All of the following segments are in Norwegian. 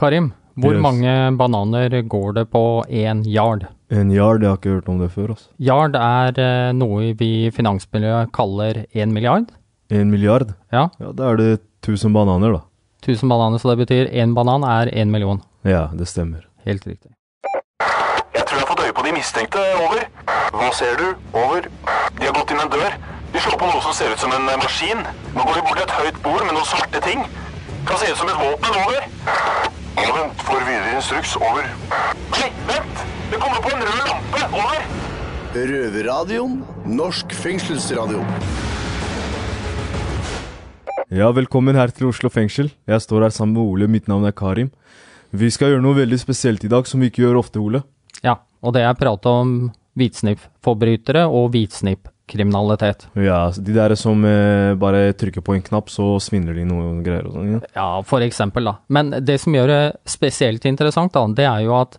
Karim, hvor Yes. mange bananer går det på én yard? En yard, jeg har ikke hørt om det før. altså. Yard er eh, noe vi i finansmiljøet kaller én milliard. En milliard? Ja, Ja, Da er det 1000 bananer, da. 1000 bananer, så det betyr én banan er én million. Ja, det stemmer. Helt riktig. Jeg tror jeg har fått øye på de mistenkte. Over. Hva ser du? Over. De har gått inn en dør. De slår på noe som ser ut som en eh, maskin. Nå går de bort til et høyt bord med noen svarte ting. Kan se ut som et våpen. Over. Vent. Får videre instruks. Over. Nei, vent! Det kommer på en rød lampe. Over. Røverradioen. Norsk fengselsradio. Ja, velkommen her til Oslo fengsel. Jeg står her sammen med Ole. Mitt navn er Karim. Vi skal gjøre noe veldig spesielt i dag, som vi ikke gjør ofte, Ole. Ja, og det er prate om hvitsnippforbrytere og hvitsnippkriminalitet. Ja, de der som eh, bare trykker på en knapp, så svindler de noe greier og sånn. Ja. Ja, for eksempel, da. Men det som gjør det spesielt interessant, da, det er jo at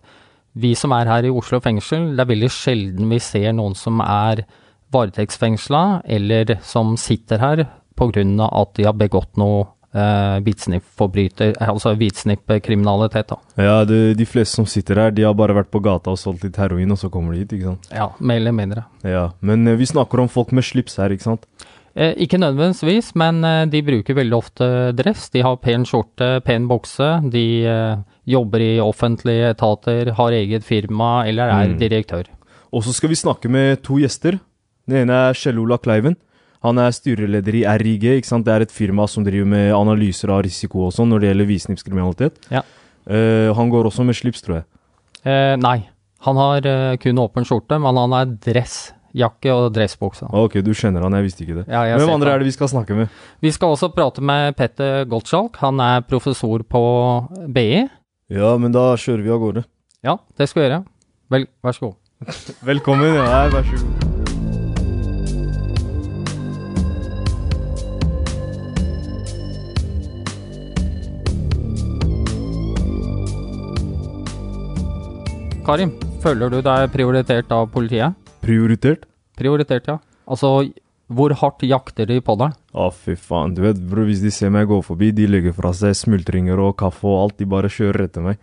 vi som er her i Oslo fengsel, det er veldig sjelden vi ser noen som er varetektsfengsla, eller som sitter her av at de har begått noe eh, hvitsnippforbryter, altså hvitsnippkriminalitet, da. Ja, det, de fleste som sitter her, de har bare vært på gata og solgt litt heroin, og så kommer de hit, ikke sant. Ja, mer eller mindre. Ja, Men eh, vi snakker om folk med slips her, ikke sant. Eh, ikke nødvendigvis, men eh, de bruker veldig ofte dress. De har pen skjorte, pen bokse. De eh, jobber i offentlige etater, har eget firma eller er Mm. direktør. Og så skal vi snakke med to gjester. Den ene er Kjell Ola Kleiven. Han er styreleder i RIG. ikke sant? Det er et firma som driver med analyser av risiko og sånn når det gjelder visningskriminalitet. Ja. Uh, han går også med slips, tror jeg. Uh, nei, han har uh, kun åpen skjorte, men han har dressjakke og dressbukse. Ok, du kjenner han, jeg visste ikke det. Ja, jeg Hvem andre er det vi skal snakke med? Vi skal også prate med Petter Goldschalk. Han er professor på BI. Ja, men da kjører vi av gårde. Ja, det skal vi gjøre. Vel, vær så god. Velkommen. Ja, vær så god. Karim, føler du deg prioritert av politiet? Prioritert? Prioritert, ja. Altså, hvor hardt jakter de på deg? Å, fy faen. Du vet, bror, hvis de ser meg gå forbi, de legger fra seg smultringer og kaffe og alt. De bare kjører etter meg.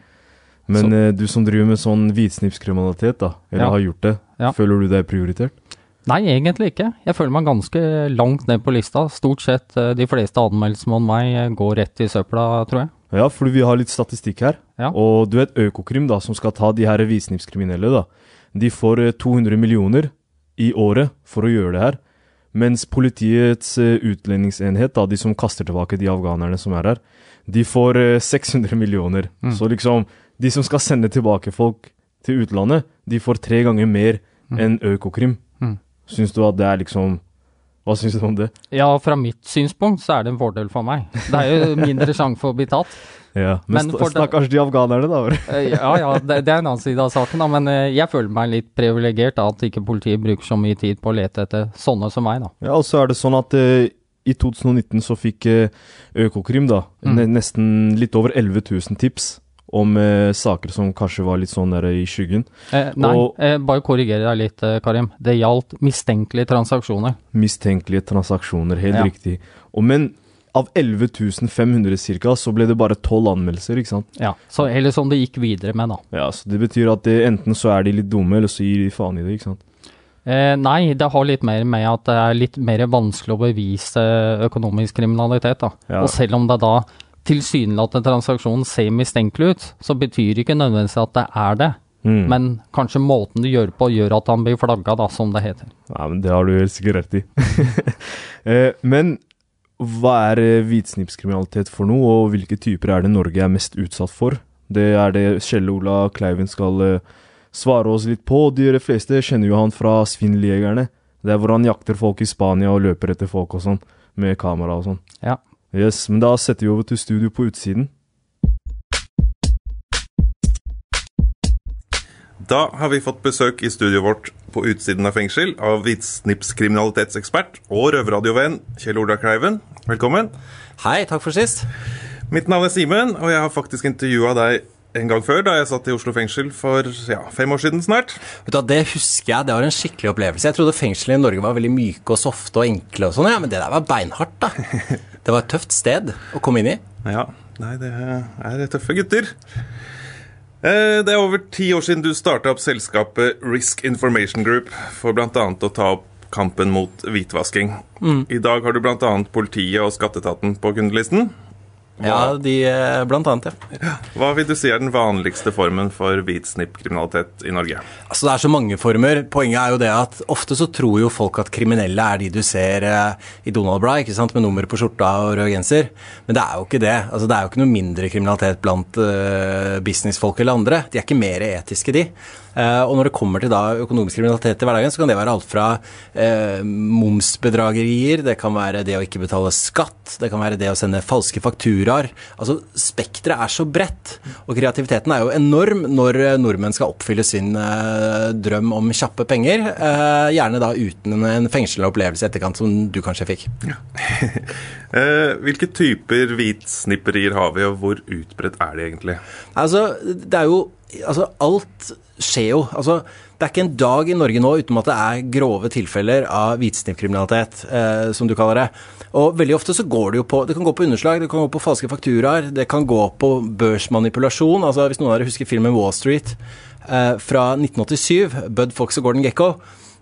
Men eh, du som driver med sånn hvitsnippskriminalitet, da, eller Ja. har gjort det, Ja. føler du deg prioritert? Nei, egentlig ikke. Jeg føler meg ganske langt ned på lista. Stort sett eh, de fleste anmeldelsene om meg eh, går rett i søpla, tror jeg. Ja, fordi vi har litt statistikk her. Ja. Og du vet Økokrim, da, som skal ta de her visningskriminelle, da. De får eh, 200 millioner i året for å gjøre det her. Mens politiets eh, utlendingsenhet, da, de som kaster tilbake de afghanerne som er her, de får eh, 600 millioner. Mm. Så liksom, de som skal sende tilbake folk til utlandet, de får tre ganger mer enn Økokrim. Mm. Syns du at det er liksom Hva syns du om det? Ja, fra mitt synspunkt så er det en fordel for meg. Det er jo mindre sjanse for å bli tatt. Ja, Men, Men sta- stakkars de afghanerne, da. Eh, Ja, ja, det, det er en annen side av saken, da, men eh, jeg føler meg litt privilegert da, at ikke politiet bruker så mye tid på å lete etter sånne som meg, da. Ja, og så er det sånn at uh, i 2019 så fikk uh, Økokrim da Mm. nesten litt over 11 000 tips om eh, saker som kanskje var litt sånn der i skyggen. Eh, nei, Og- eh, bare korrigere deg litt, eh, Karim. Det gjaldt mistenkelige transaksjoner. Mistenkelige transaksjoner, helt Ja. riktig. Og men av 11 500 cirka, så ble det bare 12 anmeldelser, ikke sant? Ja, så Eller som det gikk videre med, da. Ja, så det betyr at det, enten så er de litt dumme, eller så gir de faen i det, ikke sant? Eh, nei, det har litt mer med at det er litt mer vanskelig å bevise økonomisk kriminalitet. da. Ja. Og selv om det da tilsynelatende transaksjonen ser mistenkelig ut, så betyr ikke nødvendigvis at det er det. Mm. Men kanskje måten du gjør på, gjør at han blir flagga, da, som det heter. Ja, men det har du helt sikkert rett i. eh, men hva er hvitsnipskriminalitet hvitsnippskriminalitet for noe, og hvilke typer er det Norge er mest utsatt for? Det er det Kjell Ola Kleiven skal eh, svare oss litt på. De fleste kjenner jo han fra Svindeljegerne. Det er hvor han jakter folk i Spania og løper etter folk og sånn, med kamera og sånn. Ja. Yes, men da setter vi over til studio på utsiden. Da har vi fått besøk i studioet vårt på utsiden av fengsel av hvitsnippskriminalitetsekspert og røverradiovenn Kjell Ola Kleiven. Velkommen. Hei, takk for sist. Mitt navn er Simen, og jeg har faktisk intervjua deg en gang før, da jeg satt i Oslo fengsel for ja, fem år siden snart. Vet du, Det husker jeg, det var en skikkelig opplevelse. Jeg trodde fengslene i Norge var veldig myke og softe og enkle og sånn, ja, men det der var beinhardt, da. Det var et tøft sted å komme inn i. Ja, Nei, det er tøffe gutter. Eh, Det er over ti år siden du starta opp selskapet Risk Information Group for bl.a. å ta opp kampen mot hvitvasking. I dag har du bl.a. politiet og skatteetaten på kundelisten. Ja, de eh, blant annet, ja. Hva vil du si er den vanligste formen for hvitsnippkriminalitet i Norge? Altså Det er så mange former. Poenget er jo det at ofte så tror jo folk at kriminelle er de du ser eh, i Donald Bry, ikke sant, med nummer på skjorta og rød genser. Men det er jo ikke det. Altså Det er jo ikke noe mindre kriminalitet blant eh, businessfolk eller andre. De er ikke mer etiske, de. Eh, og når det kommer til da økonomisk kriminalitet i hverdagen, så kan det være alt fra eh, momsbedragerier, det kan være det å ikke betale skatt, det kan være det å sende falske fakturaer. Altså Spekteret er så bredt, og kreativiteten er jo enorm når eh, nordmenn skal oppfylle sin eh, drøm om kjappe penger. Eh, gjerne da uten en fengslende opplevelse i etterkant, som du kanskje fikk. Eh, Hvilke typer hvitsnipperier har vi, og hvor utbredt er de egentlig? Altså, det er jo Altså, alt skjer jo. Altså, det er ikke en dag i Norge nå uten at det er grove tilfeller av hvitsnippkriminalitet, eh, som du kaller det. Og veldig ofte så går det jo på Det kan gå på underslag, det kan gå på falske fakturaer, det kan gå på børsmanipulasjon. Altså, hvis noen av dere husker filmen Wall Street eh, fra 1987, Bud Fox og Gordon Gekko.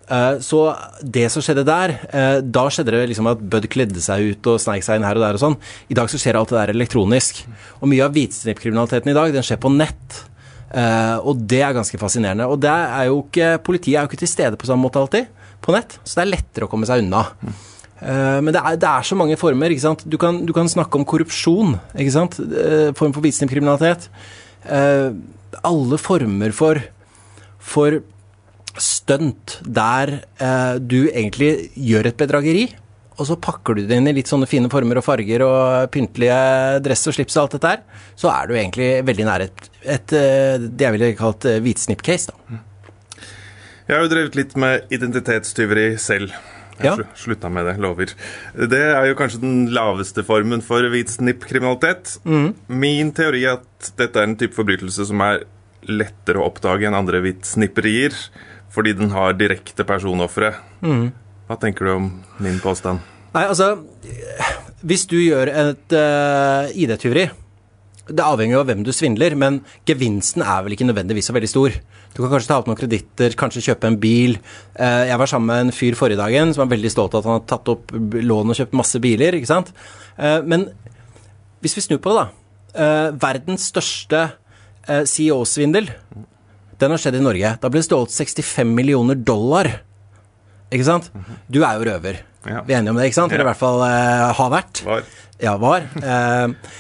Eh, Så det som skjedde der, eh, da skjedde det liksom at Bud kledde seg ut og sneik seg inn her og der og sånn. I dag så skjer alt det der elektronisk. Og mye av hvitsnippkriminaliteten i dag, den skjer på nett. Eh, og det er ganske fascinerende. Og det er jo ikke, politiet er jo ikke til stede på samme måte alltid på nett, så det er lettere å komme seg unna. Eh, men det er, det er så mange former. ikke sant? Du kan, du kan snakke om korrupsjon. ikke sant? Eh, form for hvitsnippkriminalitet. Eh, alle former for, for stunt der du egentlig gjør et bedrageri, og så pakker du det inn i litt sånne fine former og farger og pyntelige dress og slips og alt dette her, så er du egentlig veldig nær et, et eh, det jeg ville kalt eh, hvitsnipp-case. da. Jeg har jo drevet litt med identitetstyveri selv. Jeg Ja. slu- slutta med det, lover. Det er jo kanskje den laveste formen for hvitsnippkriminalitet. Min teori er at dette er en type forbrytelse som er lettere å oppdage enn andre hvitsnipperier, fordi den har direkte personofre. Hva tenker du om min påstand? Nei, altså Hvis du gjør et uh, ID-tyveri Det avhenger jo av hvem du svindler, men gevinsten er vel ikke nødvendigvis så veldig stor. Du kan kanskje ta opp noen kreditter, kanskje kjøpe en bil. Eh, jeg var sammen med en fyr forrige dagen som var veldig stolt av at han har tatt opp lån og kjøpt masse biler, ikke sant. Eh, men hvis vi snur på det, da. Verdens største CEO-svindel, den har skjedd i Norge. Da ble det stjålet 65 millioner dollar. Ikke sant? Du er jo røver. Ja. Vi er enige om det, ikke sant? Eller i hvert fall eh, har vært. Var. Ja, var. Eh,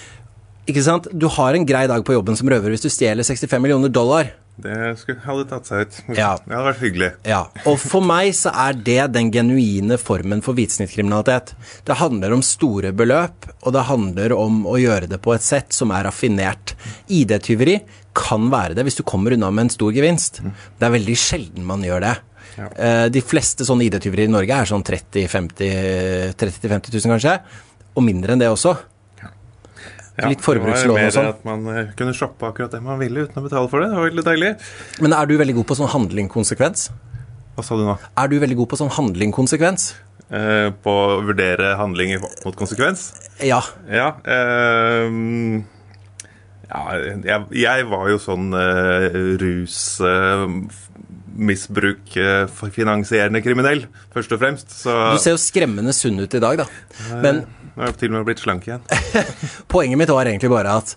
ikke sant? Du har en grei dag på jobben som røver hvis du stjeler 65 millioner dollar. Det skulle, hadde tatt seg ut. Ja. Det hadde vært hyggelig. Ja, og for meg så er det den genuine formen for hvitsnittkriminalitet. Det handler om store beløp, og det handler om å gjøre det på et sett som er raffinert. ID-tyveri kan være det hvis du kommer unna med en stor gevinst. Det er veldig sjelden man gjør det. Ja. De fleste sånne ID-tyverier i Norge er sånn 30 50 30 000-50 000 kanskje, og mindre enn det også. Ja, Litt forbrukslån og Det sånn. at man eh, kunne shoppe akkurat det man ville uten å betale for det. Det var veldig deilig. Men er du veldig god på sånn handling-konsekvens? Hva sa du nå? Er du veldig god på sånn handling-konsekvens? Eh, på å vurdere handling mot konsekvens? Ja. Ja. ehm, ja jeg, jeg var jo sånn uh, rusmisbruk finansierende kriminell, først og fremst. Så Du ser jo skremmende sunn ut i dag, da. Men nå er jeg til og med blitt slank igjen. poenget mitt var egentlig bare at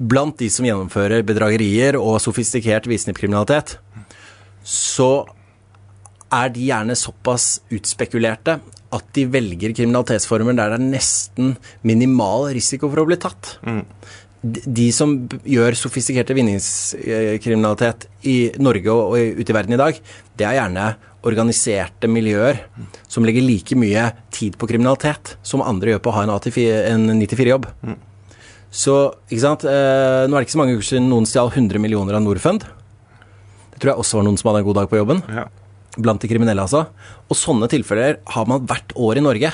blant de som gjennomfører bedragerier og sofistikert visnippkriminalitet, så er de gjerne såpass utspekulerte at de velger kriminalitetsformer der det er nesten minimal risiko for å bli tatt. De- De som gjør sofistikerte vinningskriminalitet i Norge og og ute i verden i dag, det er gjerne organiserte miljøer som legger like mye tid på kriminalitet som andre gjør på å ha en, en 94-jobb. Så, ikke sant eh, Nå er det ikke så mange uker siden noen stjal 100 millioner av Norfund. Det tror jeg også var noen som hadde en god dag på jobben. Ja. Blant de kriminelle, altså. Og sånne tilfeller har man hvert år i Norge.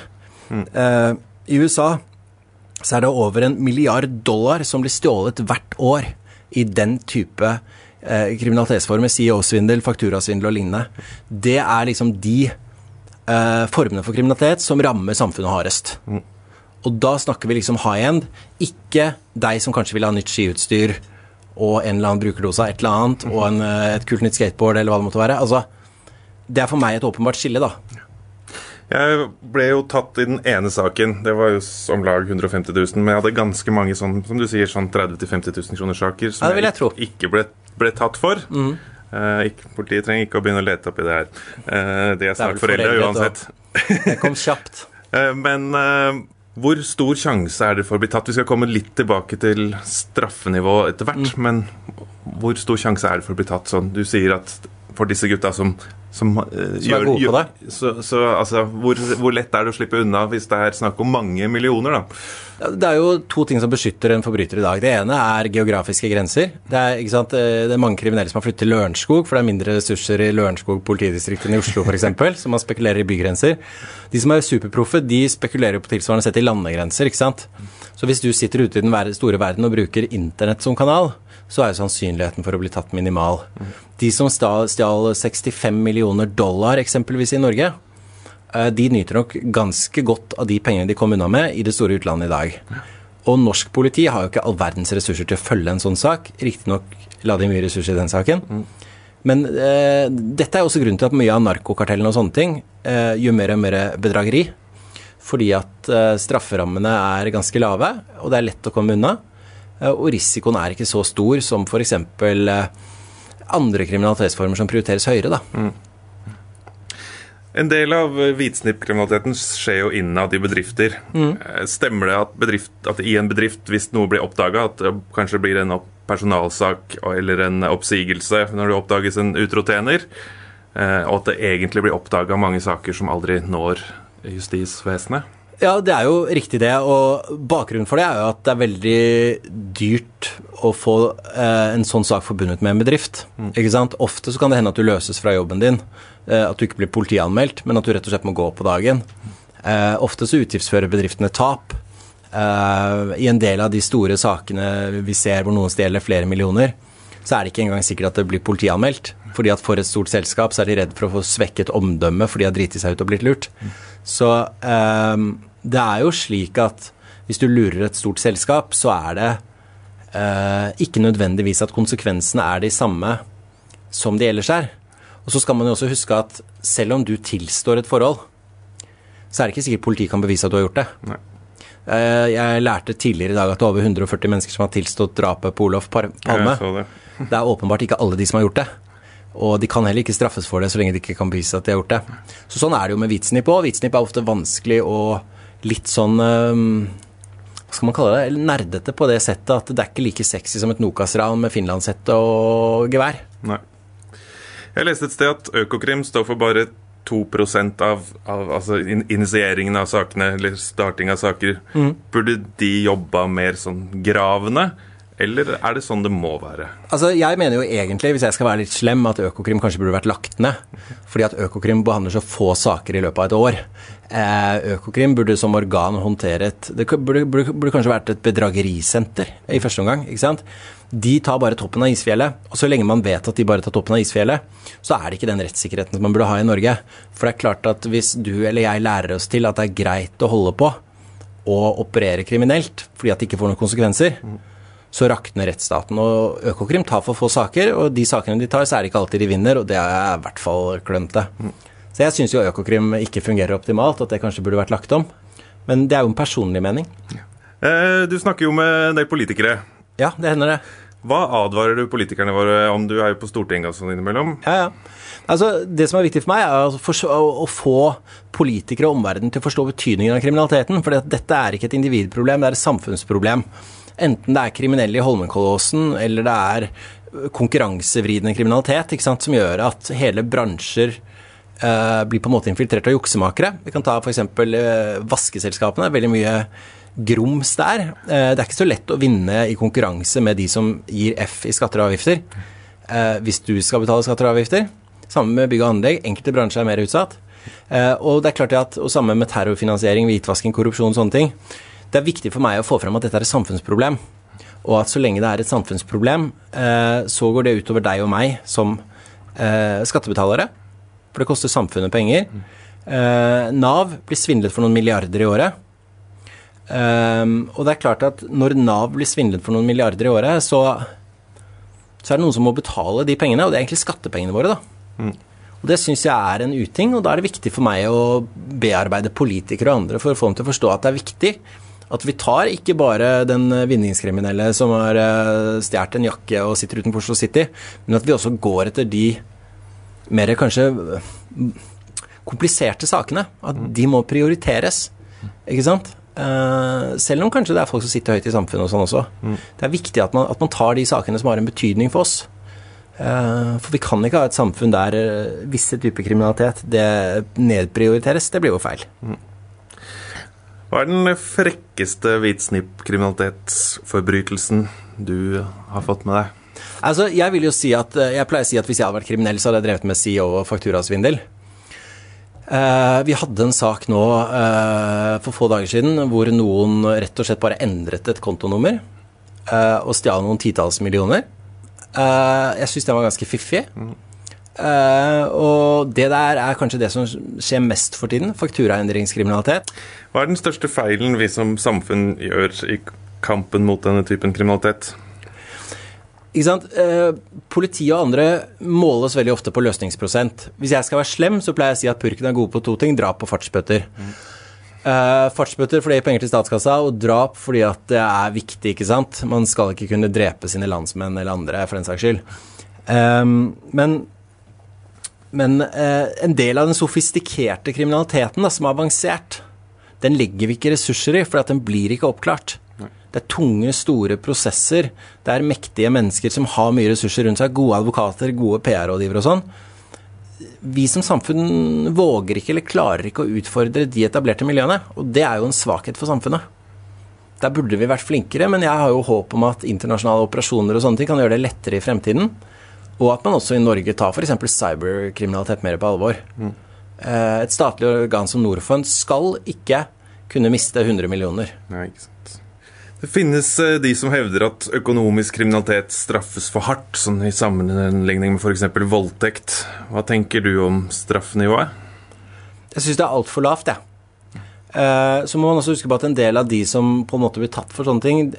Eh, I USA så er det over en milliard dollar som blir stjålet hvert år i den type eh, kriminalitetsformer. CEO-svindel, fakturasvindel og lignende. Det er liksom de eh, formene for kriminalitet som rammer samfunnet hardest. Og da snakker vi liksom high end, ikke deg som kanskje vil ha nytt skiutstyr og en eller annen brukerdose av et eller annet, og en, eh, et kult nytt skateboard, eller hva det måtte være. Altså, det er for meg et åpenbart skille, da. Jeg ble jo tatt i den ene saken. Det var jo om lag 150 000. Men jeg hadde ganske mange sånn, som du sier, sånn 30 000-50 000 kroner saker som Ja, jeg, jeg tro. ikke- ble, ble tatt for. Eh, ikke, politiet trenger ikke å begynne å lete opp i det her. Eh, det er snart foreldre, uansett. Det kom kjapt. Eh, men eh, hvor stor sjanse er det for å bli tatt? Vi skal komme litt tilbake til straffenivå etter hvert. Mm. Men hvor stor sjanse er det for å bli tatt sånn? Du sier at for disse gutta som som, uh, Som er gode på det? Så, så altså, hvor, hvor lett er det å slippe unna hvis det er snakk om mange millioner, da? Det er jo to ting som beskytter en forbryter i dag. Det ene er geografiske grenser. Det er, sant, eh, det er mange kriminelle som har flyttet til Lørenskog, for det er mindre ressurser i Lørenskog politidistrikt enn i Oslo f.eks., så man spekulerer i bygrenser. De som er superproffe, de spekulerer jo på tilsvarende sett i landegrenser, ikke sant. Så hvis du sitter ute i den store verden og bruker internett som kanal, så er jo sannsynligheten for å bli tatt minimal. De som stjal 65 millioner dollar eksempelvis i Norge, Eh, de nyter nok ganske godt av de pengene de kom unna med i det store utlandet i dag. Og norsk politi har jo ikke all verdens ressurser til å følge en sånn sak. Riktignok la de mye ressurser i den saken. Men eh, dette er også grunnen til at mye av narkokartellene og sånne ting eh, gjør mer og mer bedrageri. Fordi at eh, strafferammene er ganske lave, og det er lett å komme unna. Eh, og risikoen er ikke så stor som f.eks. Eh, andre kriminalitetsformer som prioriteres høyere, da. En del av hvitsnippkriminaliteten skjer jo innad i bedrifter. Mm. Stemmer det at, bedrift, at i en bedrift, hvis noe blir oppdaga, at det kanskje blir en personalsak eller en oppsigelse når det oppdages en utro tjener, eh, og at det egentlig blir oppdaga mange saker som aldri når justisvesenet? Ja, det er jo riktig det, og bakgrunnen for det er jo at det er veldig dyrt å få eh, en sånn sak forbundet med en bedrift. Ikke sant? Ofte så kan det hende at du løses fra jobben din, eh, at du ikke blir politianmeldt, men at du rett og slett må gå på dagen. Eh, ofte så utgiftsfører bedriftene tap. Eh, I en del av de store sakene vi ser hvor noen stjeler flere millioner, så er det ikke engang sikkert at det blir politianmeldt. Fordi at for et stort selskap så er de redd for å få svekket omdømme fordi de har driti seg ut og blitt lurt. Så um, det er jo slik at hvis du lurer et stort selskap, så er det uh, ikke nødvendigvis at konsekvensene er de samme som de ellers er. Og så skal man jo også huske at selv om du tilstår et forhold, så er det ikke sikkert politiet kan bevise at du har gjort det. Nei. Eh, Jeg lærte tidligere i dag at det er over 140 mennesker som har tilstått drapet på Olof Palme. Ja, det. Det er åpenbart ikke alle de som har gjort det. Og de kan heller ikke straffes for det så lenge de ikke kan bevise at de har gjort det. Så sånn er det jo med hvitsnipp òg. Hvitsnipp er ofte vanskelig og litt sånn Hva skal man kalle det? Nerdete på det settet at det er ikke like sexy som et Nokas-ran med finlandshette og gevær. Nei. Jeg leste et sted at Økokrim står for bare 2 av, av altså initieringen av sakene, eller starting av saker. Burde de jobba mer sånn gravende, eller er det sånn det må være? Altså, Jeg mener jo egentlig, hvis jeg skal være litt slem, at Økokrim kanskje burde vært lagt ned. Fordi at Økokrim behandler så få saker i løpet av et år. Eh, Økokrim burde som organ håndtere et Det burde, burde, burde kanskje vært et bedragerisenter i første omgang. ikke sant? De tar bare toppen av isfjellet. Og så lenge man vet at de bare tar toppen av isfjellet, så er det ikke den rettssikkerheten som man burde ha i Norge. For det er klart at hvis du eller jeg lærer oss til at det er greit å holde på og operere kriminelt fordi at det ikke får noen konsekvenser, så rakner rettsstaten. Og Økokrim tar for få saker, og de sakene de tar, så er det ikke alltid de vinner, og det er i hvert fall klønete. Så jeg syns jo Økokrim ikke fungerer optimalt, at det kanskje burde vært lagt om. Men det er jo en personlig mening. Eh, du snakker jo med en del politikere. Ja, det hender det. Hva advarer du politikerne våre om? Du er jo på Stortinget og sånn innimellom. Ja, ja. Altså, det som er viktig for meg, er å få politikere og omverdenen til å forstå betydningen av kriminaliteten. For dette er ikke et individproblem, det er et samfunnsproblem. Enten det er kriminelle i Holmenkollåsen, eller det er konkurransevridende kriminalitet sant, som gjør at hele bransjer eh, blir på en måte infiltrert av juksemakere. Vi kan ta f.eks. Uh, vaskeselskapene. Veldig mye grums der. Eh, det er ikke så lett å vinne i konkurranse med de som gir F i skatter og avgifter. Eh, hvis du skal betale skatter og avgifter. Samme med bygg og anlegg. Enkelte bransjer er mer utsatt. Eh, og det er klart at, og samme med terrorfinansiering, hvitvasking, korrupsjon og sånne ting. Det er viktig for meg å få frem at dette er et samfunnsproblem. Og at så lenge det er et samfunnsproblem, eh, så går det utover deg og meg som eh, skattebetalere. For det koster samfunnet penger. Eh, Nav blir svindlet for noen milliarder i året. Ehm, og det er klart at når Nav blir svindlet for noen milliarder i året, så, så er det noen som må betale de pengene, og det er egentlig skattepengene våre, da. Og Det syns jeg er en uting, og da er det viktig for meg å bearbeide politikere og andre for å få dem til å forstå at det er viktig at vi tar ikke bare den vinningskriminelle som har eh, stjålet en jakke og sitter utenfor Oslo City, men at vi også går etter de mer kanskje eh, kompliserte sakene. At de må prioriteres, ikke sant? Eh, selv om kanskje det er folk som sitter høyt i samfunnet og sånn også. Det er viktig at man, at man tar de sakene som har en betydning for oss. For vi kan ikke ha et samfunn der visse typer kriminalitet det nedprioriteres. Det blir jo feil. Hva er den frekkeste hvitsnippkriminalitetsforbrytelsen du har fått med deg? Altså, jeg vil jo si at eh, Jeg pleier å si at hvis jeg hadde vært kriminell, så hadde jeg drevet med CEO og fakturasvindel. Eh, vi hadde en sak nå eh, for få dager siden hvor noen rett og slett bare endret et kontonummer og stjal noen titalls millioner. Jeg syns den var ganske fiffig. Eh, og det der er kanskje det som skjer mest for tiden. Fakturaendringskriminalitet. Hva er den største feilen vi som samfunn gjør i kampen mot denne typen kriminalitet? Ikke sant? Uh, politiet og andre måles veldig ofte på løsningsprosent. Hvis jeg skal være slem, så pleier jeg å si at purken er gode på to ting drap og fartsbøter. Eh, fartsbøter fordi det gir penger til statskassa, og drap fordi at det er viktig. ikke sant? Man skal ikke kunne drepe sine landsmenn eller andre, for den saks skyld. Eh, men men eh, en del av den sofistikerte kriminaliteten da, som er avansert, den legger vi ikke ressurser i, for den blir ikke oppklart. Det er tunge, store prosesser. Det er mektige mennesker som har mye ressurser rundt seg. Gode advokater, gode PR-rådgivere og sånn. Vi som samfunn våger ikke eller klarer ikke å utfordre de etablerte miljøene. Og det er jo en svakhet for samfunnet. Der burde vi vært flinkere, men jeg har jo håp om at internasjonale operasjoner og sånne ting kan gjøre det lettere i fremtiden. Og at man også i Norge tar f.eks. cyberkriminalitet mer på alvor. Mm. Et statlig organ som Norfund skal ikke kunne miste 100 millioner. Nei, ikke sant. Det finnes eh, de som hevder at økonomisk kriminalitet straffes for hardt, sånn i sammenligning med f.eks. voldtekt. Hva tenker du om straffenivået? Jeg syns det er altfor lavt, jeg. Ja. Så må man også huske på at en del av de som på en måte blir tatt for sånne ting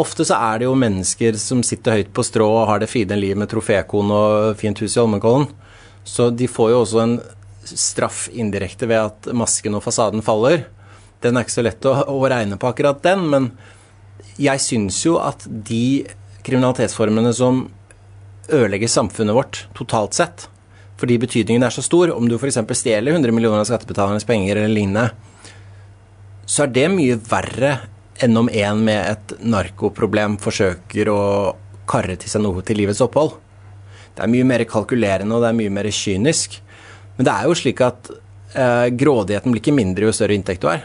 Ofte så er det jo mennesker som sitter høyt på strå og har det fine livet med trofékone og fint hus i Holmenkollen. Så de får jo også en straff indirekte ved at masken og fasaden faller. Den er ikke så lett å, å regne på akkurat den, men jeg syns jo at de kriminalitetsformene som ødelegger samfunnet vårt totalt sett, fordi betydningen er så stor, om du f.eks. stjeler 100 millioner av skattebetalernes penger eller lignende, så er det mye verre enn om en med et narkoproblem forsøker å karre til seg noe til livets opphold. Det er mye mer kalkulerende og det er mye mer kynisk. Men det er jo slik at eh, grådigheten blir ikke mindre jo større inntekt du har.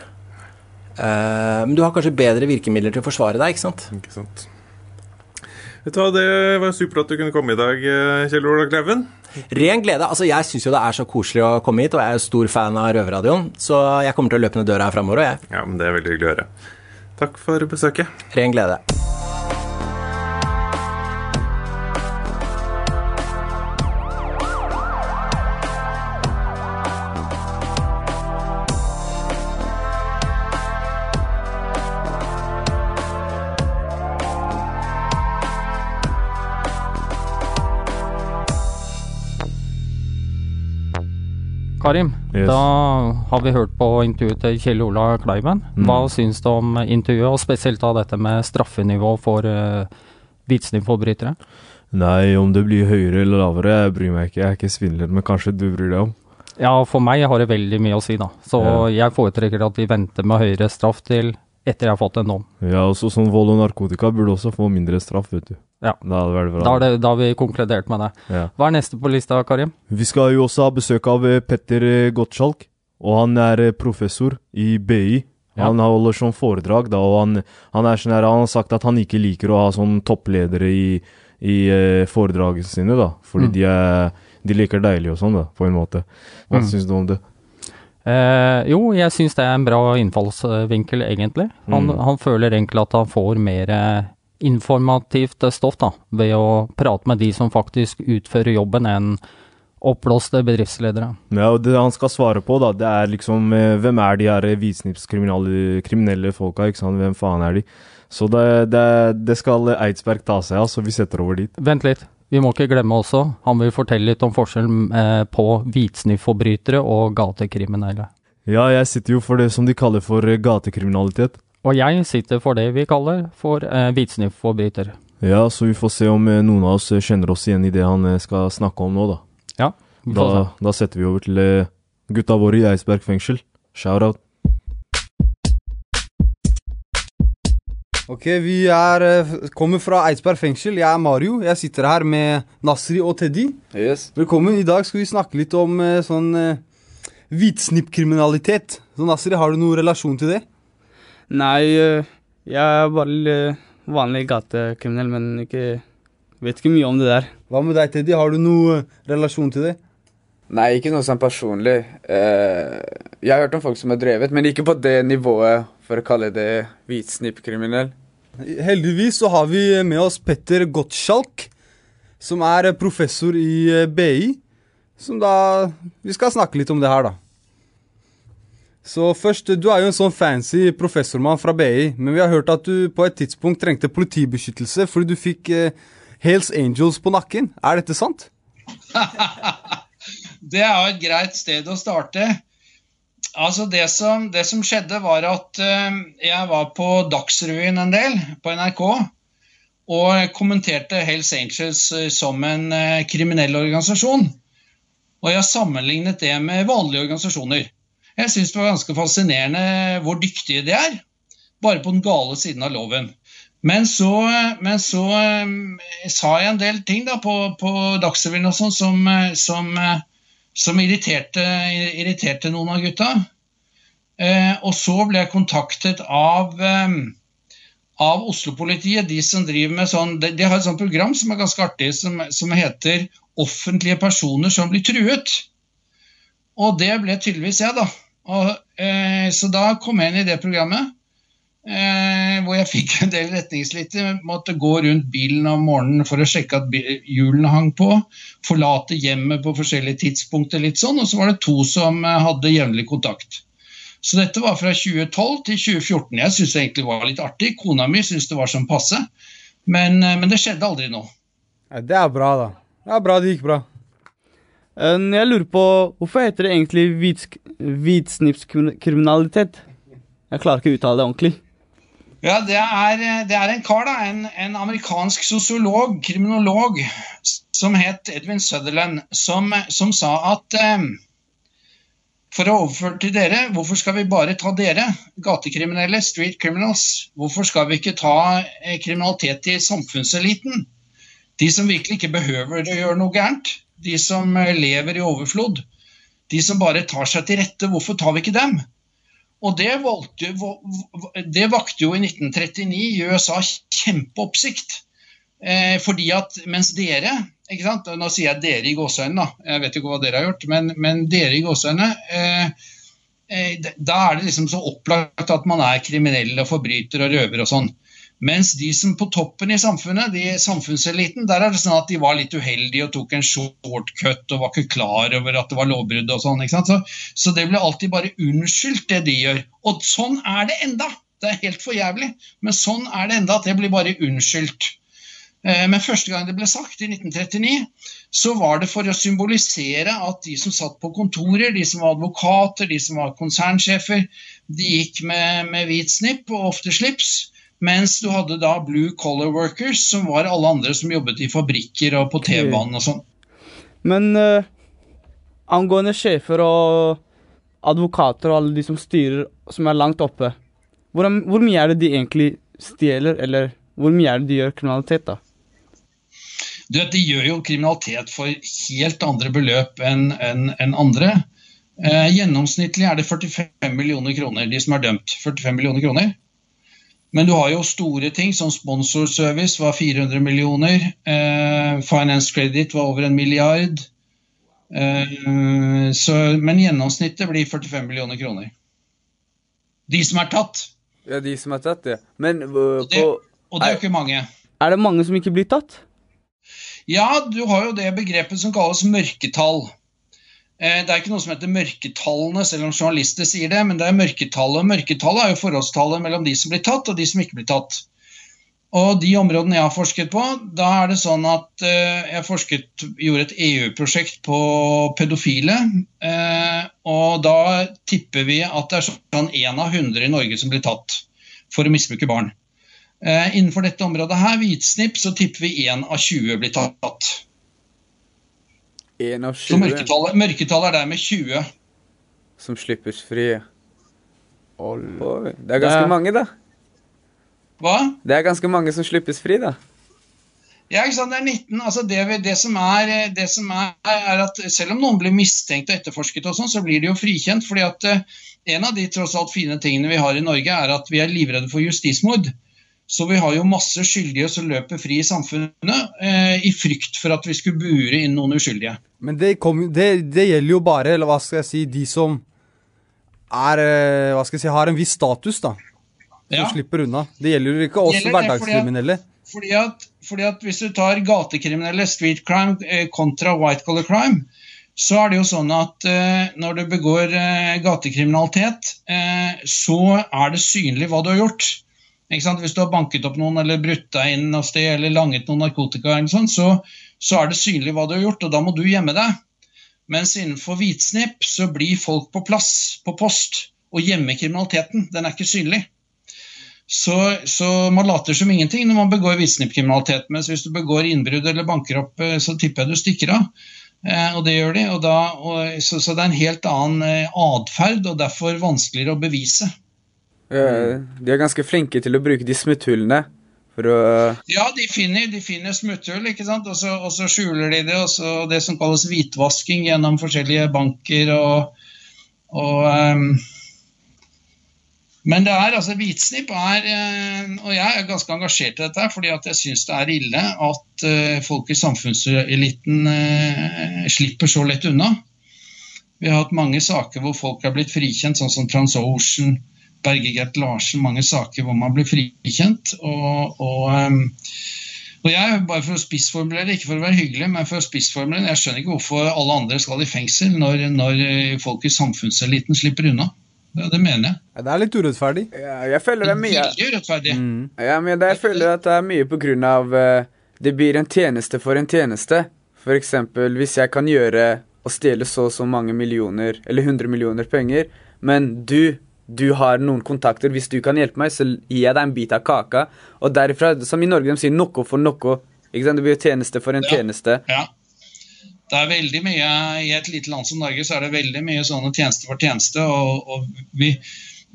Eh, men du har kanskje bedre virkemidler til å forsvare deg, ikke sant? Ikke sant? Vet du hva, Det var supert at du kunne komme i dag, eh, Kjell Ola Kleven. Ren glede. Altså, jeg syns jo det er så koselig å komme hit, og jeg er jo stor fan av Røverradioen, så jeg kommer til å løpe ned døra her framover, og jeg. Ja, men Det er veldig hyggelig å høre. Takk for besøket. Ren glede. Karim, Yes. da har vi hørt på intervjuet til Kjell Ola Kleiven. Hva syns du om intervjuet, og spesielt da dette med straffenivå for uh, hvitsnippforbrytere? Nei, om det blir høyere eller lavere, jeg bryr meg ikke. Jeg er ikke svindler, men kanskje du bryr deg om. Ja, for meg har det veldig mye å si, da. Så jeg foretrekker at vi venter med høyere straff til etter jeg har fått en dom. Ja, også sånn vold og narkotika burde også få mindre straff, vet du. Ja. Da hadde det. Da, har vi konkludert med det. Ja. Hva er neste på lista, Karim? Vi skal jo også ha besøk av eh, Petter eh, Gottschalk, og han er eh, professor i BI. Ja. Han holder sånn foredrag, da, og han, han, sånn her, han har sagt at han ikke liker å ha sånn toppledere i, i foredragene sine, da. Fordi Mm. de, er, de liker deilig og sånn, da, på en måte. Hva Mm. syns du om det? Eh, jo, jeg syns det er en bra innfallsvinkel, egentlig. Han, Mm. han føler egentlig at han får mer eh, informativt stoff da, ved å prate med de som faktisk utfører jobben, enn Oppblåste bedriftsledere. Ja, og det han skal svare på, da, det er liksom eh, Hvem er de her hvitsnippskriminelle kriminelle folka, ikke sant? Hvem faen er de? Så det, det, det skal Eidsberg ta seg av, så vi setter over dit. Vent litt, vi må ikke glemme også, han vil fortelle litt om forskjellen eh, på hvitsnippforbrytere og gatekriminelle. Ja, jeg sitter jo for det som de kaller for eh, gatekriminalitet. Og jeg sitter for det vi kaller for eh, hvitsnippforbryter. Ja, så vi får se om eh, noen av oss kjenner oss igjen i det han eh, skal snakke om nå, da. Ja, vi får Da, se. da setter vi over til eh, gutta våre i Eidsberg fengsel. Shout-out. Ok, vi er, eh, kommer fra Eidsberg fengsel. Jeg er Mario. Jeg sitter her med Nasri og Teddy. Yes. Velkommen. I dag skal vi snakke litt om eh, sånn eh, hvitsnippkriminalitet. Så Nasri, har du noen relasjon til det? Nei, jeg er bare vanlig gatekriminell, men ikke vet ikke mye om det der. Hva med deg, Teddy? Har du noen relasjon til det? Nei, ikke noe sånn personlig. Eh, jeg har hørt om folk som har drevet, men ikke på det nivået, for å kalle det hvitsnippkriminell. Heldigvis så har vi med oss Petter Gottschalk, som er professor i eh, BI. Som da Vi skal snakke litt om det her, da. Så først, du er jo en sånn fancy professormann fra BI, men vi har hørt at du på et tidspunkt trengte politibeskyttelse fordi du fikk eh, Hells Angels på nakken. Er dette sant? Det er jo et greit sted å starte. Altså det som, det som skjedde, var at eh, jeg var på Dagsrevyen en del på NRK. Og kommenterte Hells Angels eh, som en eh, kriminell organisasjon. Og jeg sammenlignet det med vanlige organisasjoner. Jeg syns det var ganske fascinerende hvor dyktige de er. Bare på den gale siden av loven. Men så, men så sa jeg en del ting da på, på Dagsrevyen og sånn som, som, som irriterte, irriterte noen av gutta. Eh, og så ble jeg kontaktet av, eh, av Oslo-politiet, de som driver med sånn De, har et sånt program som er ganske artig, som, som heter 'Offentlige personer som blir truet'. Og det ble tydeligvis jeg, da. Og, eh, så da kom jeg inn i det programmet. Eh, hvor jeg fikk en del retningslinjer. Måtte gå rundt bilen om morgenen for å sjekke at hjulene hang på. Forlate hjemmet på forskjellige tidspunkter, litt sånn. Og så var det to som eh, hadde jevnlig kontakt. Så dette var fra 2012 til 2014. Jeg syns det egentlig var litt artig. Kona mi syntes det var sånn passe. Men, eh, men det skjedde aldri noe. Ja, det er bra, da. Det er bra det gikk bra. Eh, Jeg lurer på hvorfor heter det egentlig hvitsnipskriminalitet? Jeg klarer ikke å uttale det ordentlig. Ja, det er, det er en kar, da, en, en amerikansk sosiolog, kriminolog, som het Edwin Sutherland, som, som sa at eh, for å overføre til dere, hvorfor skal vi bare ta dere, gatekriminelle, street criminals? Hvorfor skal vi ikke ta eh, kriminalitet i samfunnseliten? De som virkelig ikke behøver å gjøre noe gærent. De som eh, lever i overflod. De som bare tar seg til rette. Hvorfor tar vi ikke dem? Og det, valgte, det vakte jo i 1939 i USA kjempeoppsikt. Eh, fordi at mens dere ikke sant? Nå sier jeg dere i gåseøynene. Jeg vet ikke hva dere har gjort. Men, men dere i gåseøynene eh, eh, Da er det liksom så opplagt at man er kriminell og forbryter og røver og sånn. Mens de som på toppen i samfunnet, de samfunnseliten, der er det sånn at de var litt uheldige og tok en shortcut og var ikke klar over at det var lovbrudd og sånn. Så, så det ble alltid bare unnskyldt, det de gjør. Og sånn er det enda! Det er helt for jævlig, men sånn er det enda at det blir bare unnskyldt. Eh, Men første gang det ble sagt, i 1939, så var det for å symbolisere at de som satt på kontorer, de som var advokater, de som var konsernsjefer, de gikk med, med hvit snipp og ofte slips. Mens du hadde da blue collar workers, som var alle andre som jobbet i fabrikker og på T-banen og sånn. Men uh, angående sjefer og advokater og alle de som styrer, som er langt oppe, hvor, hvor mye er det de egentlig stjeler, eller hvor mye er det de gjør kriminalitet, da? Du vet, De gjør jo kriminalitet for helt andre beløp enn en, en andre. Eh, gjennomsnittlig er det 45 millioner kroner, de som er dømt. 45 millioner kroner. Men du har jo store ting, som sponsorservice var 400 millioner. Eh, finance credit var over en milliard. Eh, så, men gjennomsnittet blir 45 millioner kroner. De som er tatt. Ja, de som er tatt ja. Men uh, Og det, og det er jo ikke mange. Er det mange som ikke blir tatt? Ja, du har jo det begrepet som kalles mørketall. Eh, Det er ikke noe som heter mørketallene, selv om journalister sier det, men det er mørketallet. Og Mørketallet er jo forholdstallet mellom de som blir tatt, og de som ikke blir tatt. Og de områdene jeg har forsket på, da er det sånn at eh, jeg forsket, gjorde et EU-prosjekt på pedofile. eh, og da tipper vi at det er sånn én av 100 i Norge som blir tatt for å misbruke barn. Innenfor dette området her, hvitsnipp, så tipper vi én av 20 blir tatt. En av Så mørketallet, mørketallet er der med 20. som slippes fri. Oi, det er ganske Det mange, da. Hva? Det er ganske mange som slippes fri, da. Ja, ikke sant, det er 19. Altså det, det, som er, det som er, er at selv om noen blir mistenkt og etterforsket, og sånn, så blir de jo frikjent. fordi at eh, En av de tross alt fine tingene vi har i Norge, er at vi er livredde for justismord. Så vi har jo masse skyldige som løper fri i samfunnet eh, i frykt for at vi skulle bure inn noen uskyldige. Men det, kom, det, det gjelder jo bare, eller hva skal jeg si, de som er eh, Hva skal jeg si, har en viss status, da. Som Ja. slipper unna. Det gjelder jo ikke oss hverdagskriminelle. Fordi at, fordi at Hvis du tar gatekriminelle, street crime, eh, kontra white collar crime, så er det jo sånn at eh, når du begår eh, gatekriminalitet, eh, så er det synlig hva du har gjort. Hvis du har banket opp noen eller brutt deg inn av sted eller langet noen narkotika, eller sånt, så, så er det synlig hva du har gjort, og da må du gjemme deg. Mens innenfor hvitsnipp så blir folk på plass, på post, og gjemmer kriminaliteten. Den er ikke synlig. Så, så man later som ingenting når man begår hvitsnippkriminalitet. Mens hvis du begår innbrudd eller banker opp, eh, så tipper jeg du stikker av. Eh, og det gjør de. Og da, og, så, så det er en helt annen eh, atferd, og derfor vanskeligere å bevise. Eh, De er ganske flinke til å bruke de smutthullene for å Ja, de finner, de finner smutthull, ikke sant? Og, så, og så skjuler de det. Og så det som kalles hvitvasking gjennom forskjellige banker og, og um, Men det er altså hvitsnipp er eh, Og jeg er ganske engasjert i dette fordi at jeg syns det er ille at eh, folk i samfunnseliten eh, slipper så lett unna. Vi har hatt mange saker hvor folk er blitt frikjent, sånn som TransOcean, Berge Gert Larsen, mange saker hvor man blir frikjent. Og, og, ehm, og jeg, bare for å spissformulere, ikke for å være hyggelig, men for å spissformulere, jeg skjønner ikke hvorfor alle andre skal i fengsel når, når folk i samfunnseliten slipper unna. Ja, det mener jeg. Ja, Det er litt urettferdig. ja, Jeg føler det er mye urettferdig. Ja, men jeg føler at det er mye på grunn av uh, Det blir en tjeneste for en tjeneste. For eksempel hvis jeg kan gjøre og stjele så og så mange millioner, eller 100 millioner penger, men du du har noen kontakter. Hvis du kan hjelpe meg, så gir jeg deg en bit av kaka. Og derifra, som i Norge, de sier noe for noe. Ikke sant? Det blir jo tjeneste for en Ja. tjeneste. Ja. Det er veldig mye, I et lite land som Norge så er det veldig mye sånne tjeneste for tjeneste. og, og vi,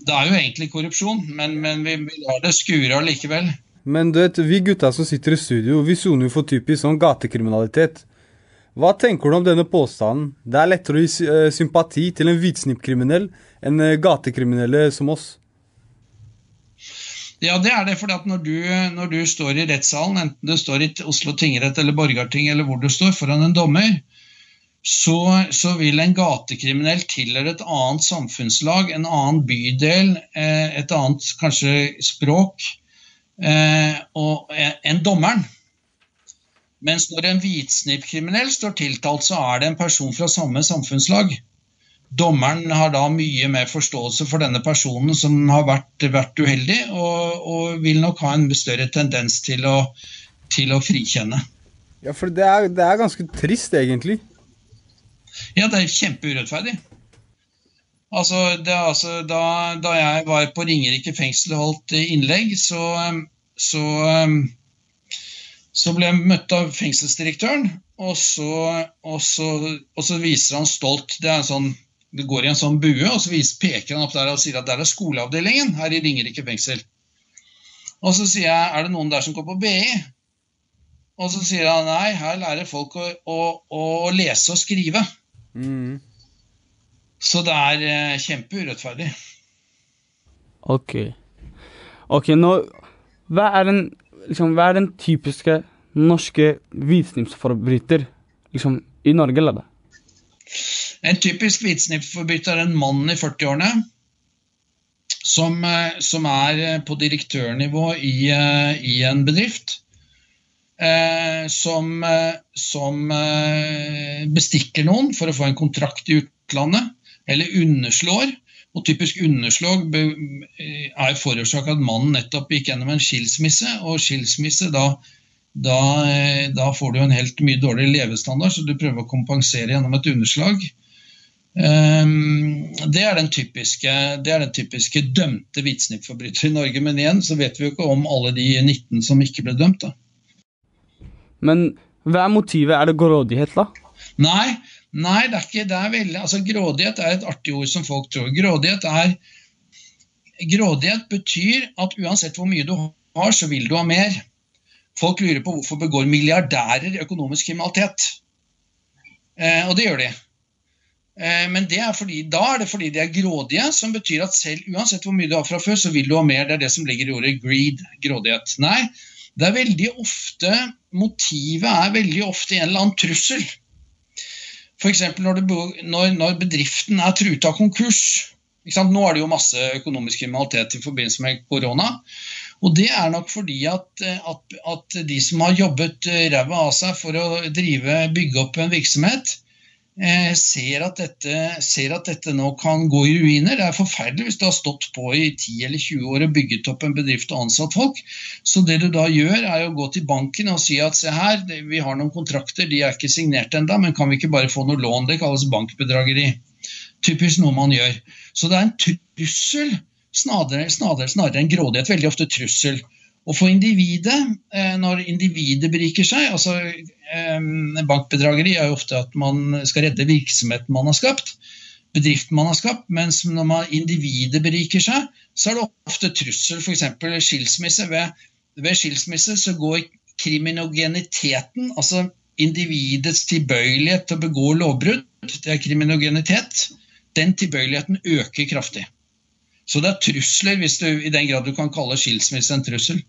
Det er jo egentlig korrupsjon, men, men vi, vi lar det skure allikevel. Men du vet, vi gutta som sitter i studio, vi soner jo for typisk sånn gatekriminalitet. Hva tenker du om denne påstanden? Det er lettere å gi eh, sympati til en hvitsnippkriminell enn eh, gatekriminelle som oss. Ja, det er det. For når når du står i rettssalen, enten du står i Oslo tingrett eller Borgarting eller hvor du står, foran en dommer, så, så vil en gatekriminell tilhøre et annet samfunnslag, en annen bydel, eh, et annet kanskje språk eh, enn dommeren. Mens når en hvitsnippkriminell står tiltalt, så er det en person fra samme samfunnslag. Dommeren har da mye mer forståelse for denne personen som har vært, vært uheldig, og, og vil nok ha en større tendens til å, til å frikjenne. Ja, for det er, det er ganske trist, egentlig. Ja, det er kjempeurettferdig. Altså, det, altså da, da jeg var på Ringerike fengsel og holdt innlegg, så, så, så ble jeg møtt av fengselsdirektøren, og så, og så, og så viser han stolt Det er en sånn det går i en sånn bue, og så viser, peker han opp der og sier at der er skoleavdelingen her i Ringerike fengsel. Og så sier jeg er det noen der som går på BI? Og så sier han nei, her lærer folk å, å, å lese og skrive. Så det er eh, kjempeurettferdig. Ok. Ok, nå Hva er den, liksom, hva er den typiske norske hvitsnipsforbryter liksom, i Norge, eller? det? En typisk hvitsnippforbryter er en mann i 40-årene som, eh, som er eh, på direktørnivå i, eh, i en bedrift. som, som bestikker noen for å få en kontrakt i utlandet, eller underslår. Og typisk underslag er forårsaka at mannen nettopp gikk gjennom en skilsmisse, og skilsmisse da, da, eh, da får du en helt mye dårligere levestandard, så du prøver å kompensere gjennom et underslag. Ehm, det, er den typiske, det er den typiske dømte hvitsnippforbryter i Norge, men igjen så vet vi jo ikke om alle de 19 som ikke ble dømt. da. Men hva er motivet? Er det grådighet, da? Nei, nei det er ikke det er veldig, altså Grådighet er et artig ord som folk tror. Grådighet er Grådighet betyr at uansett hvor mye du har, så vil du ha mer. Folk lurer på hvorfor begår milliardærer økonomisk kriminalitet. Eh, og det gjør de. Eh, men er fordi, da er det fordi de er grådige, som betyr at selv uansett hvor mye du har fra før, så vil du ha mer. Det er det som ligger i ordet greed, grådighet. Nei, det er veldig ofte Motivet er veldig ofte en eller annen trussel. F.eks. Når, når, når bedriften er truet av konkurs. Nå er det jo masse økonomisk kriminalitet i forbindelse med korona. Og det er nok fordi at, eh, at, at de som har jobbet eh, ræva av seg for å drive, bygge opp en virksomhet, ser, at dette, ser at dette nå kan gå i ruiner. Det er forferdelig hvis du har stått på i 10 eller 20 år og bygget opp en bedrift og ansatt folk. Så det du da gjør, er å gå til banken og si at se her, vi har noen kontrakter, de er ikke signert ennå, men kan vi ikke bare få noe lån? Det kalles bankbedrageri. Typisk noe man gjør. Så det er en trussel snarere, snarere, snarere enn grådighet. Veldig ofte trussel. Og for individet, eh, når individet beriker seg altså eh, Bankbedrageri er jo ofte at man skal redde virksomheten man har skapt, bedriften man har skapt, mens når man individet beriker seg, så er det ofte trussel, f.eks. skilsmisse. Ved, ved skilsmisse så går kriminogeniteten, altså individets tilbøyelighet til å begå lovbrudd, det er kriminogenitet, den tilbøyeligheten øker kraftig. Så det er trusler, hvis du, i den grad du kan kalle skilsmisse en trussel.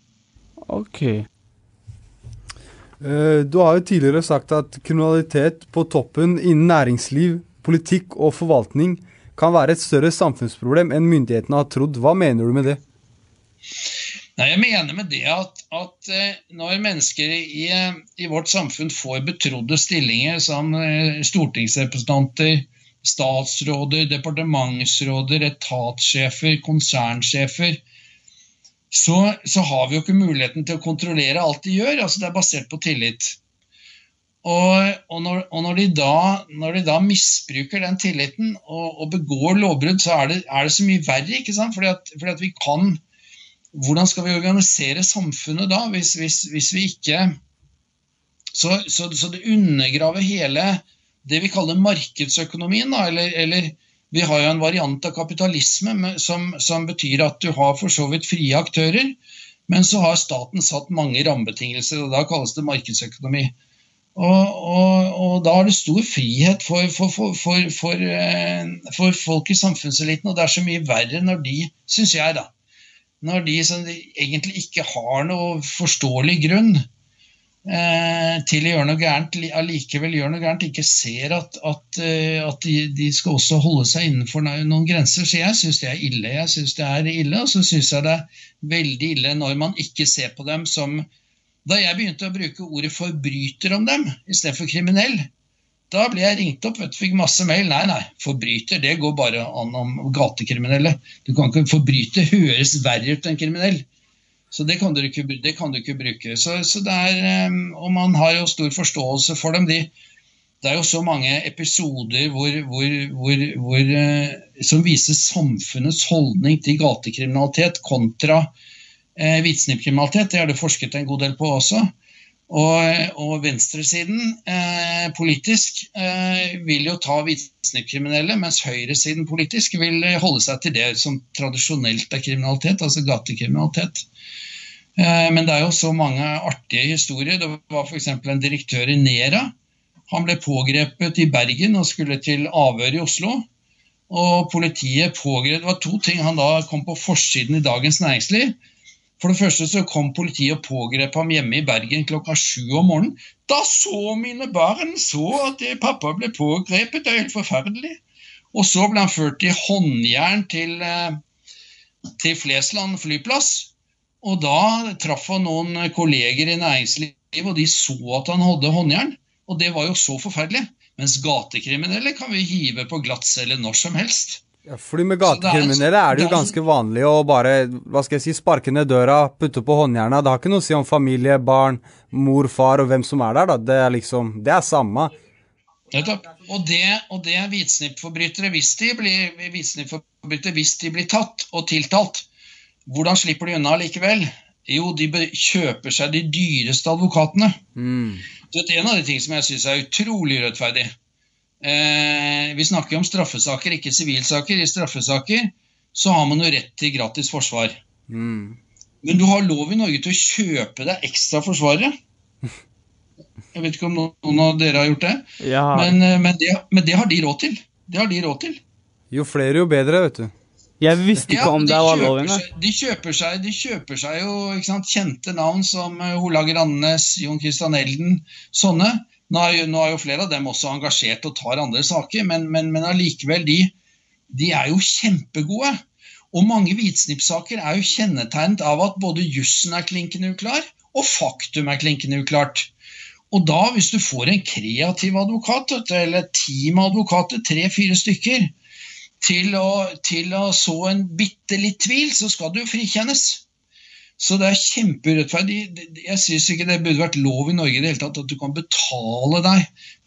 Ok. Eh, Du har jo tidligere sagt at kriminalitet på toppen innen næringsliv, politikk og forvaltning kan være et større samfunnsproblem enn myndighetene har trodd. Hva mener du med det? Nei, Jeg mener med det at, at eh, når mennesker i, eh, i vårt samfunn får betrodde stillinger som stortingsrepresentanter, statsråder, departementsråder, etatssjefer, konsernsjefer, så, så har vi jo ikke muligheten til å kontrollere alt de gjør. altså Det er basert på tillit. Og, og, når, og når, de da, når de da misbruker den tilliten og, og begår lovbrudd, så er det, er det så mye verre. ikke sant? Fordi at, fordi at vi kan Hvordan skal vi organisere samfunnet da, hvis, hvis, hvis vi ikke så, så, så det undergraver hele det vi kaller markedsøkonomien. Da, eller, eller vi har jo en variant av kapitalisme som, som betyr at du har for så vidt frie aktører, men så har staten satt mange rammebetingelser, og da kalles det markedsøkonomi. Og, og, og da er det stor frihet for, for, for, eh, for folk i samfunnseliten, og det er så mye verre når de, syns jeg, da, når de som egentlig ikke har noe forståelig grunn til å gjøre noe gærent, li- allikevel gjør noe gærent, ikke ser at, at, eh, at de, de skal også holde seg innenfor noen grenser. Så jeg syns det er ille. Jeg synes det er ille, Og så syns jeg det er veldig ille når man ikke ser på dem som Da jeg begynte å bruke ordet forbryter om dem istedenfor kriminell, da ble jeg ringt opp, vet du, fikk masse mail. Nei, nei, forbryter, det går bare an om gatekriminelle. Du kan ikke Forbryter høres verre ut enn kriminell. Så det kan du ikke, kan du ikke bruke. Så, så er, og man har jo stor forståelse for dem. De, det er jo så mange episoder hvor, hvor, hvor, hvor, eh, som viser samfunnets holdning til gatekriminalitet kontra eh, hvitsnippkriminalitet. Det har det forsket en god del på også. Og, og venstresiden eh, politisk eh, vil jo ta hvitsnippkriminelle, mens høyresiden politisk vil eh, holde seg til det som tradisjonelt er kriminalitet, altså gatekriminalitet. Eh, men det er jo så mange artige historier. Det var f.eks. en direktør i Nera. Han ble pågrepet i Bergen og skulle til avhør i Oslo. Og politiet pågrep Det var to ting han da kom på forsiden i Dagens Næringsliv. For det første så kom politiet og pågrep ham hjemme i Bergen klokka sju om morgenen. Da så mine barn så at pappa ble pågrepet, det er helt forferdelig. Og så ble han ført i håndjern til, eh, til Flesland flyplass. Og da traff han noen kolleger i næringslivet og de så at han hadde håndjern. Og det var jo så forferdelig. Mens gatekriminelle kan vi hive på glattcelle når som helst. Ja, fordi med gatekriminelle er det jo ganske vanlig å bare hva skal jeg si, sparke ned døra, putte på håndjerna. Det har ikke noe å si om familie, barn, mor, far og hvem som er der. da. Det er liksom, det er samme. Nettopp. Og det, og det er hvitsnippforbrytere hvis de blir hvitsnippforbrytere hvis de blir tatt og tiltalt. Hvordan slipper de unna likevel? Jo, de kjøper seg de dyreste advokatene. Så det er En av de tingene som jeg syns er utrolig urettferdig Vi snakker om straffesaker, ikke sivilsaker. I straffesaker så har man jo rett til gratis forsvar. Men du har lov i Norge til å kjøpe deg ekstra forsvarere. Jeg vet ikke om noen av dere har gjort det. Ja. Men, eh, men, det, men det har de råd til. Det har de råd til. Jo flere, jo bedre, vet du. Jeg visste ikke om de det var lov engang. De kjøper seg, de kjøper seg jo ikke sant, kjente navn som eh, Olaug Rannes, Jon Christian Elden, sånne. Nå er, jo, nå er jo flere av dem også engasjert og tar andre saker, men, men, allikevel, de, de er jo kjempegode. Og mange hvitsnippsaker er jo kjennetegnet av at både jussen er klinkende uklar, og faktum er klinkende uklart. Og da, hvis du får en kreativ advokat, eller et team av advokater, tre-fire stykker, til å, til å så en bitte litt tvil, så skal du frikjennes. Så det er kjempeurettferdig. Jeg syns ikke det burde vært lov i Norge i det hele tatt at du kan betale deg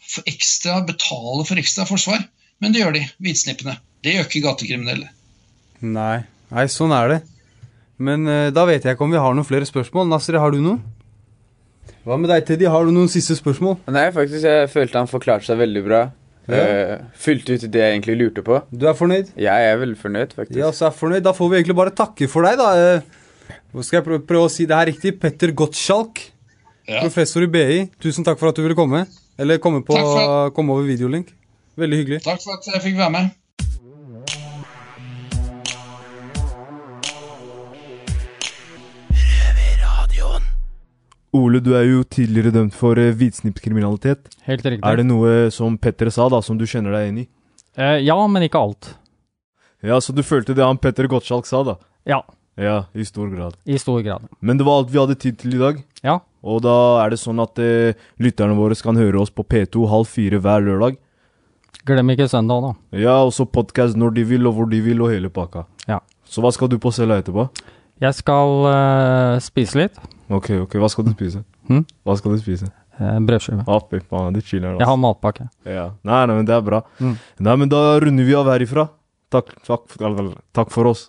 for ekstra, betale for ekstra forsvar. Men det gjør de, hvitsnippene. Det gjør ikke gatekriminelle. Nei, nei, sånn er det. Men uh, da vet jeg ikke om vi har noen flere spørsmål. Nasri, har du noen? Hva med deg, Teddy? Har du noen siste spørsmål? Nei, faktisk, jeg følte han forklarte seg veldig bra. Ja. Eh, fylte ut det jeg egentlig lurte på. Du er fornøyd? Jeg er veldig fornøyd, faktisk. Ja, så er fornøyd. Da får vi egentlig bare takke for deg, da. Eh, Nå skal jeg prøve, prøve å si det her riktig. Petter Gottschalk, Ja. professor i BI. Tusen takk for at du ville komme. Eller komme, på, for- komme over videolink. Veldig hyggelig. Takk for at jeg fikk være med. Ole, du er jo tidligere dømt for hvitsnippskriminalitet. Helt riktig. Er det noe som Petter sa, da, som du kjenner deg enig i? Eh, ja, men ikke alt. Ja, så du følte det han Petter Gottschalk sa, da? Ja, Ja, i stor grad. i stor grad. Men det var alt vi hadde tid til i dag. Ja. Og da er det sånn at eh, lytterne våre kan høre oss på P2 halv fire hver lørdag. Glem ikke søndag, da. Ja, og så podkast når de vil, og hvor de vil, og hele pakka. Ja. Så hva skal du på cella etterpå? Jeg skal uh, spise litt. Ok, ok, hva skal du spise? Hm? Hva skal du spise? Eh, Brødskive. Ah, fy faen, det chiller Jeg har matpakke. Ja. Nei, nei, men det er bra. Mm. Nei, men da runder vi av herifra. Takk, takk, takk for oss.